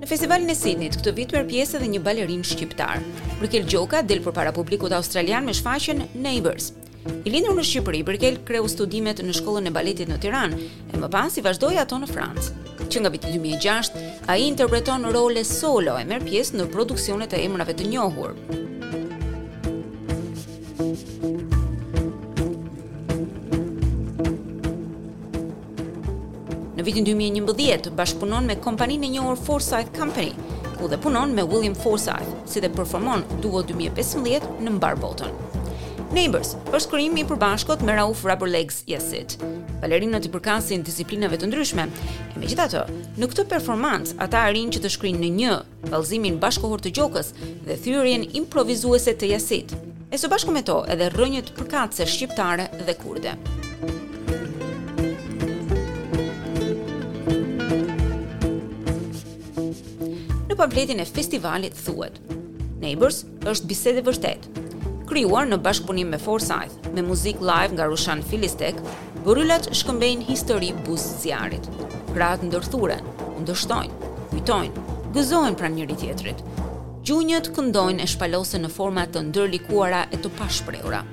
Në festivalin e Sidnit këtë vit merr pjesë edhe një balerin shqiptar. Brigel Gjoka del përpara publikut australian me shfaqjen Neighbors. I lindur në Shqipëri, Brigel kreu studimet në shkollën e baletit në Tiranë e më pas i vazhdoi ato në Francë. Që nga viti 2006, ai interpreton role solo e merr pjesë në produksionet e emrave të njohur. Në vitin 2011, bashkëpunon me kompaninë e njohur Forsythe Company, ku dhe punon me William Forsythe, si dhe performon Duo 2015 në mbarë botën. Neighbors është krijim i përbashkët me Rauf Rubberlegs Yasit. Balerinët i përkasin disiplinave të ndryshme. E megjithatë, në këtë performancë ata arrijnë që të shkrijnë në një vallëzimin bashkëkohor të Gjokës dhe thyerjen improvizuese të Yasit, e së bashku me to edhe rrënjët përkatëse shqiptare dhe kurde. Në pamfletin e festivalit thuhet, Neighbors Është bisedë e vërtetë. Krijuar në bashkëpunim me Forsythe, me muzikë live nga Ruşan Filiztek, bërrylat shkëmbejnë histori buzë zjarrit. Krahët ndërthuren, ngushëllojnë, kujtojnë, gëzohen pranë njëri-tjetrit. Gjunjët këndojnë e shpalosen në forma të ndërlikuara e të pashprehura.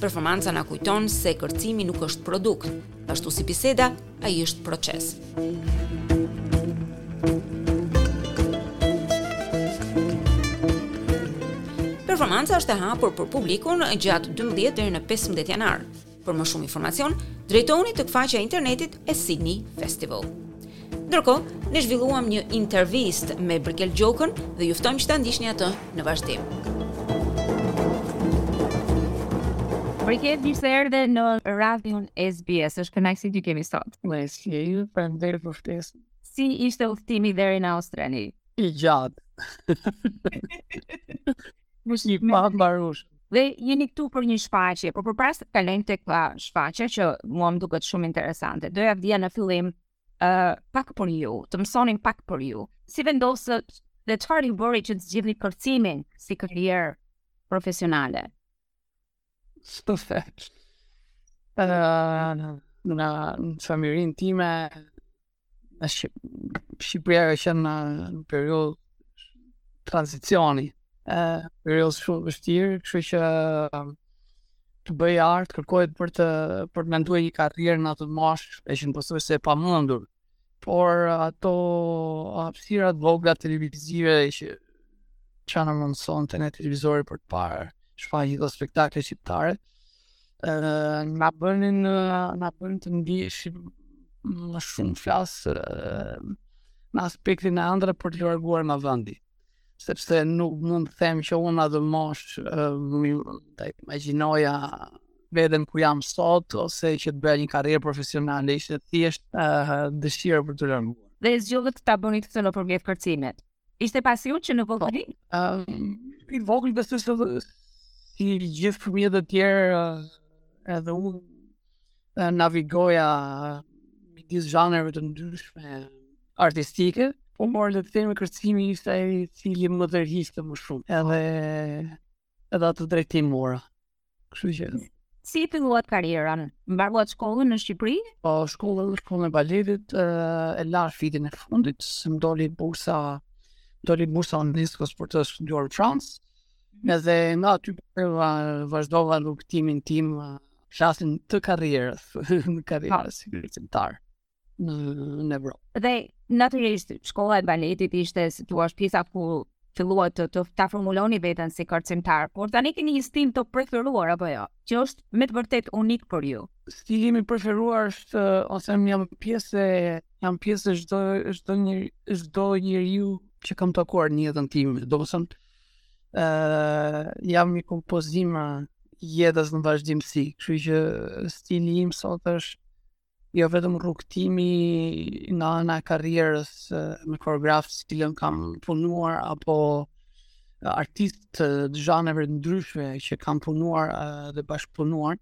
Performanca na kujton se kërcimi nuk është produkt, Ashtu si biseda, ai është proces. Performanca është e hapur për publikun gjatë 12 deri në 15 janar. Për më shumë informacion, drejtohuni tek faqja e internetit e Sydney Festival. Ndërkohë, ne zhvilluam një intervistë me Brigel Gjokën dhe ju ftojmë që ta ndiqni atë në vazhdim. Brigel, mirë se erdhe në radion SBS. Është kënaqësi të kemi sot. Mirë se ju, faleminderit për ftesën. Si ishte udhëtimi deri në Australi? I gjatë. Gati i pambarueshëm. Dhe jeni këtu për një shfaqje, por përpara se të kalojmë tek shfaqja që mua më duket shumë interesante. Doja të dija në fillim uh, pak për ju, të mësonim pak për ju. Si vendosët dhe çfarë ju bëri që të zgjidhni kërcimin si karrierë profesionale? Së të uh, në familjen time, në Shqip Shqipëria qe në periudhë tranzicioni, uh, periudhë shumë vështirë, kështu që uh, të bëj art, kërkohet për të për të menduar një karrierë në atë moshë, ishte pothuajse e pamundur. Por ato hapësira të vogla televizive që ç'na mësonte ne televizori për të parë shfaqjet dhe spektaklet shqiptare. Ë uh, na bënin uh, na bënin të ndjeshim më shumë flas uh, në aspektin e ëndrrës për t'u larguar nga vendi. sepse nuk mund të them që unë në atë moshë mund ta imagjinoja veten ku jam sot ose që të bëja një karrierë profesionale, ishte thjesht uh, dëshirë për t'u larguar. Dhe zgjodhët ta bëni këtë nëpërmjet kërcimit. Ishte pasion që i vogël? Ëm, uh, i vogël besoj se si gjithë fëmijët e tjerë uh, edhe unë navigoja midis zhanreve të ndryshme artistike, po mora le të themi kërcimi ishte ai i cili më tërhiqte më shumë. Edhe edhe atë drejtim mora. Kështu që Si e filluat karrierën? Mbaruat shkollën në Shqipëri? Po, shkollën në shkollën e baletit, e lashë vitin e fundit, se më doli bursa, më doli bursa në disko për të studuar në Francë, mhm. edhe nga aty pra vazhdova rrugëtimin tim flasim të karrierës, të karrierës si kërcimtar në, në Evropë. Dhe natyrisht shkolla e baletit ishte si të thuash pjesa ku filluat të të ta formuloni veten si kërcimtar, por tani keni një stil të preferuar apo jo, që është me të vërtetë unik për ju. Stili im i preferuar është ose më jam pjesë jam pjesë çdo çdo një çdo njeriu që kam takuar në jetën time. Domethënë ë jam një kompozim jetës në vazhdimësi, kështu që stili im sot është jo vetëm rrugëtimi nga ana e karrierës me koreografët të cilët kam punuar apo artistë të zhanreve të ndryshme që kam punuar dhe bashkëpunuar,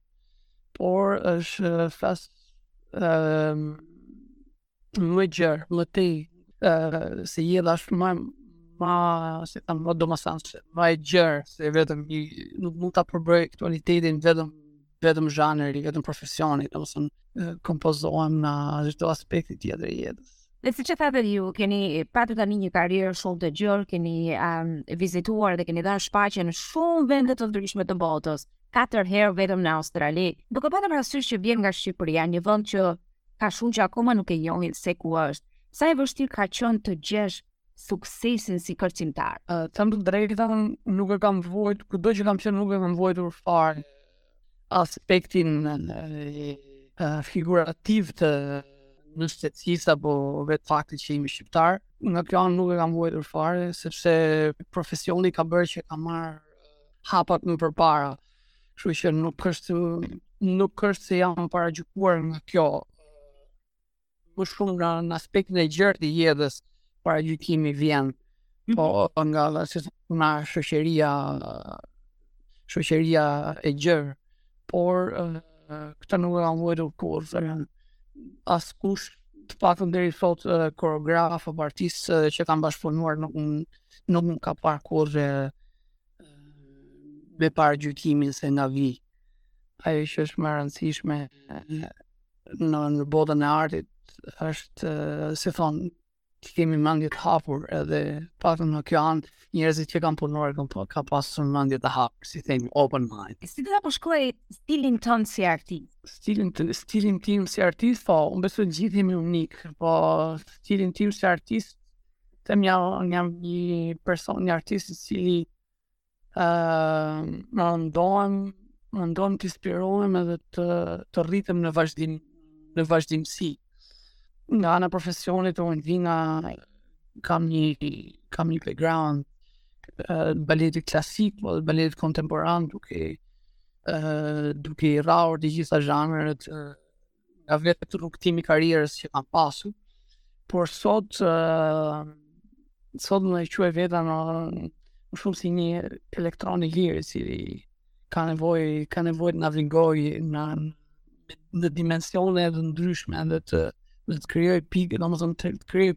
por është flas ë më e gjerë, më tej, uh, se jeta është më, ma, se ta më domethënë, se ma e gjerë, se vetëm i, nuk mund ta përbëjë aktualitetin vetëm, vetëm zhanri, vetëm profesioni, domethënë kompozohem nga çdo aspekt tjetër i jetës. Dhe siç thatë ju, keni patur tani një karrierë shumë të gjerë, keni um, vizituar dhe keni dhënë shfaqje në shumë vende të ndryshme të botës, katër herë vetëm në Australi. Duke patur parasysh që vjen nga Shqipëria, një vend që ka shumë që akoma nuk e njohin se ku është. Sa e vështirë ka qenë të gjesh suksesin si kërcimtar? Uh, të them të drejtën, nuk e kam vuajtur, kudo që kam qenë nuk e kam vuajtur fare aspektin uh, figurativ të nënshtetësisë apo vetë faktin që jemi shqiptarë, nga kjo anë nuk e kam vuajtur fare, sepse profesioni ka bërë që kam marrë hapat më përpara. Kështu që nuk është nuk është se jam paragjykuar nga kjo më shumë në, në aspektin e gjerë të jetës paragjykimi vjen mhm. po mm -hmm. nga themi nga shoqëria shoqëria e gjerë por këtë nuk e kam vuajtur kurrë se asnjë askush të paktën deri sot koreograf apo artist që kam bashkëpunuar nuk nuk më ka parë kurrë me paragjykimin se nga vij. Ajo që është më e rëndësishme në, në botën e artit është, si thonë, të kemi mendje të hapur edhe fatëm në kjo anë njerëzit që kam punuar kanë po, ka pasur mendje të hapur, si themi, open mind. Si do ta përshkruaje stilin tënd si artist? Stilin, të, stilin tim si artist, po, unë besoj të gjithë jemi unik, po, stilin tim si artist, Them jam, unë jam një person, një artist i cili uh, mundohem, mundohem të inspirohem edhe të, të rritem në vazhdim, në vazhdimësi. Nga ana e profesionit, unë vij nga, kam një, kam një background, uh, baletit klasik, po dhe baletit kontemporan, duke, uh, duke i rrahur të gjitha zhanret, uh, nga vetë rrugëtimi i karrierës që kam pasu, por sot, uh, sot e quaj veten më shumë si një elektron i lirë, i cili ka nevojë, ka nevojë të navigoj në, në dimensione të ndryshme dhe të, dhe të krijoj pikë, domethënë të krijoj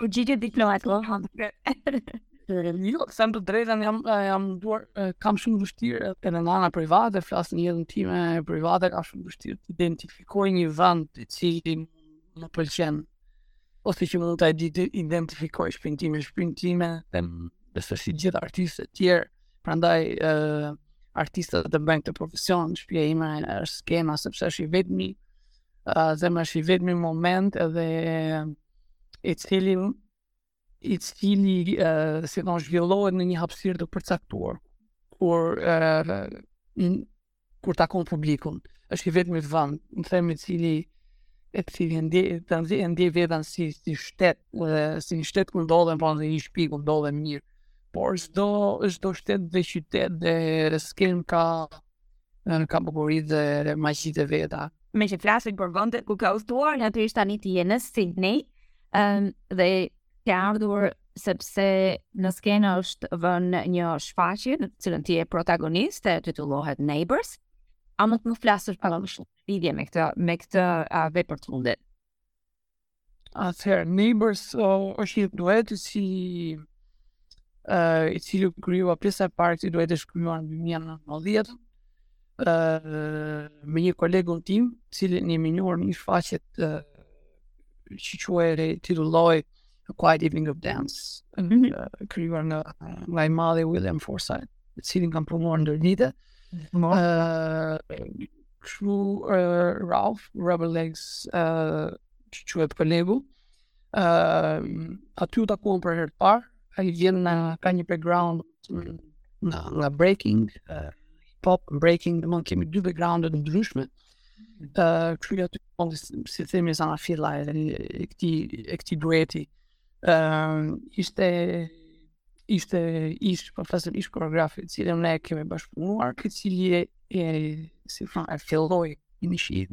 U gjithë ditë në ato. Jo, them të drejtën jam jam munduar kam shumë vështirë edhe në ana private, flas në jetën time private, kam shumë të vështirë të identifikoj një vend i cili më pëlqen ose që mund ta identifikoj shpinë time, shpinë time, them besoj si gjithë artistët e tjerë, prandaj ë uh, artistët e bëjnë këtë profesion, shpia ime është skena sepse është i vetmi, ë uh, domethënë është i vetmi moment edhe i cili i cili si do zhvillohet në një hapësirë të përcaktuar kur kur takon publikun është i vetmi vend më them i cili e cili ndiej e ndiej veten si si shtet dhe si një shtet ku ndodhem po në një shtëpi ku ndodhem mirë por çdo çdo shtet dhe qytet dhe skenë ka ka bukuritë dhe magjitë e veta. Meqë flasim për vendet ku ke udhëtuar, natyrisht tani ti je në Sydney, um, dhe ke ardhur sepse në skenë është vënë një shfaqje në të cilën ti je protagoniste, titullohet Neighbors. A mund të më flasësh pak më shumë në lidhje me këtë, me këtë uh, vepër të fundit? Atëherë, Neighbors uh, është një duet si, uh, i cili u krijua pjesa e parë si duet e shkruar në 2019 uh, me një kolegun tim, cilin e njoha në një shfaqje uh, që quhej, e titulluar A Quiet Evening of Dance, mm -hmm. uh, krijuar nga, nga i madhi William Forsythe, cilin kam performuar në dërgjite. Mm -hmm. uh, kështu uh, Rauf Rubber Legs uh, që quhet kolegu uh, aty u takuam për herë të parë ai vjen nga, ka një background në nga breaking uh, hip hop breaking dhe kemi dy background të ndryshme uh, kështu që aty po si të themi zanafilla e këtij e këtij dueti ishte ishte ish profesor ish koreografi i cili ne kemi bashkëpunuar i cili e, e si, fa e filloi inicioi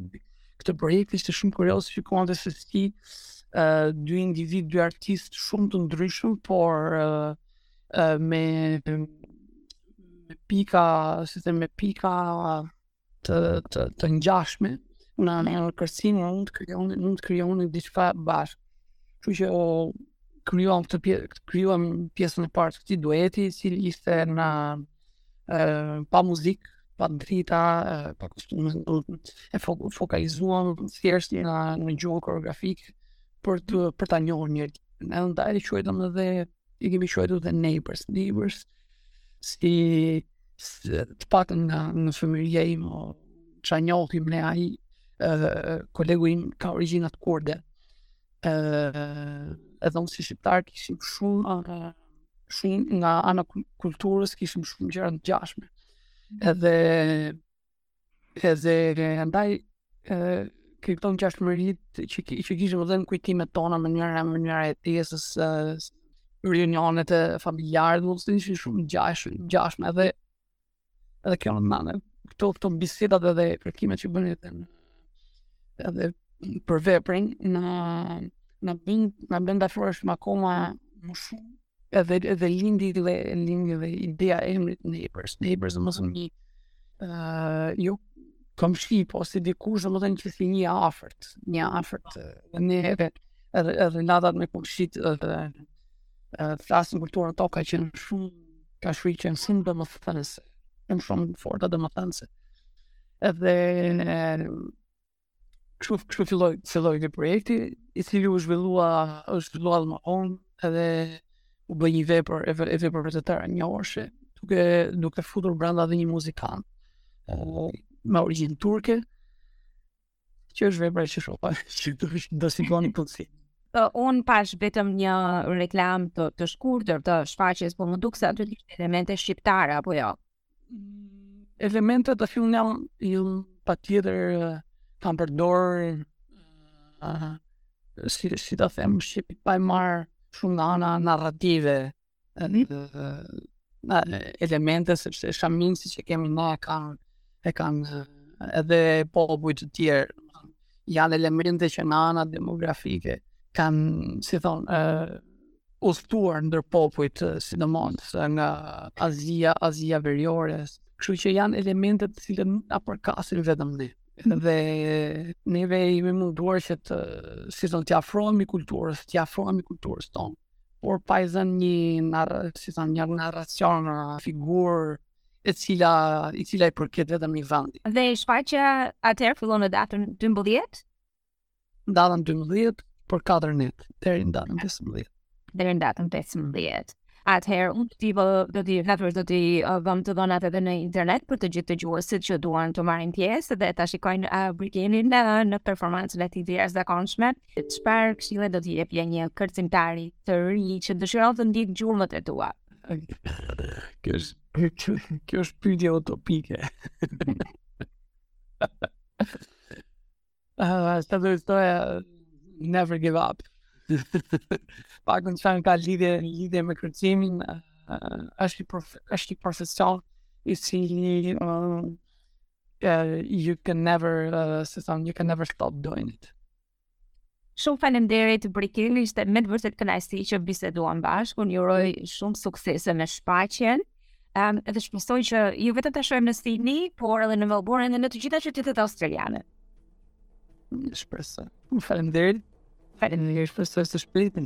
këtë projekt ishte shumë kurioz që kërkonte sesi uh, dy individë dy artistë shumë të ndryshëm por uh, uh, me me pika si them me pika të të të ngjashme në në kërcim në mund të krijoni në mund të krijoni diçka bashkë. Kështu që e krijuam këtë pjesë krijuam pjesën e parë të këtij dueti i cili ishte në e, pa muzikë pa drita, pa kostume, e fokalizuam thjesht në në gjuhën koreografike për të për ta njohur njëri-tjetrin. Edhe ndaj e quajtëm edhe e kemi quajtur the neighbors, neighbors si të pak nga në fëmijëria ime, që a njohim ne, ai uh, kolegu im ka origjinat kurde uh, edhe unë si shqiptar kishim shumë uh, shumë nga ana e kulturës kishim shumë gjëra të ngjashme edhe Edhe andaj e, këto ngjashmëritë që, që kishim edhe në kujtimet tona mënyra mënyra e jetesës e, reunionet familjare, domethënë ishin shumë ngjash, ngjashme edhe edhe kjo në nane këto, këto bisetat edhe kërkimet që bënim edhe edhe për veprën na, na bën, na bën ta dashurojmë shumë akoma më shumë edhe edhe lindi dhe lindi dhe ideja e emrit neighbors neighbors domethënë një uh, jo komshi po si dikush domethënë që si një i afërt një i afërt dhe ne edhe edhe, edhe raportet me komshinjtë edhe uh, flasim, në kulturën tonë kanë qenë shumë kanë qenë shumë domethënëse shumë shumë të forta, domethënëse edhe kështu kështu filloi filloi ky projekti i cili u zhvillua është zhvilluar më vonë edhe u bë një vepër e e vepër e tërë një orëshe duke duke futur brenda dhe një muzikant uh, me origjinë turke që është vepër e që shoh pra që do të do si bën punësi Uh, unë pashë vetëm një reklamë të, të shkurtër të shfaqjes, po më duk se aty ka elemente shqiptare, apo jo? elementet të fillimit janë po patjetër kam përdorur uh, si, si të them shqip pa i marrë shumë nga ana narrative elemente sepse shamin siç e kemi ne e kanë e kanë edhe popujt të tjerë janë elemente që nga ana demografike kanë si thonë uh, udhëtuar ndër popujt, sidomos nga Azia, Azia Veriore, kështu që janë elemente të cilët nuk na përkasin vetëm ne. Dhe neve jemi munduar që të si thonë t'i afrohemi kulturës, t'i afrohemi kulturës tonë, por pa i zënë një narr, si thon, një narracion, një figurë e cila i cila i përket vetëm një vendi. Dhe shfaqja atëherë fillon në datën 12 datën 12 për 4 net, deri në datën 15. Deri në datën 15. Atëherë, unë t'i vë, do t'i, natyrisht do t'i uh, vëm të dhënat edhe në internet për të gjithë dëgjuesit që duan të marrin pjesë dhe ta shikojnë uh, Brikenin në, uh, në performancën e tij të jashtëzakonshme. Çfarë këshille do t'i jepje një kërcimtari të ri që dëshiron të ndjekë gjurmët e tua? Kjo është kjo është pyetje utopike. Ah, do të thoja never give up. Po kur qenka lidhje, lidhje me kërcimin, uh, është, i prof, është i profesion, i si një, uh, uh, you can never, uh, si thonë, you can never stop doing it. Shumë faleminderit Briken, ishte me të vërtetë kënaqësi që biseduam bashkë. Unë ju uroj shumë suksese me shfaqjen. Um, edhe shpresoj që jo vetëm ta shohim në Sydney, por edhe në Melbourne dhe në të gjitha qytetet australiane. Shpresoj. Faleminderit. Faleminderit, shpresoj së shpejti.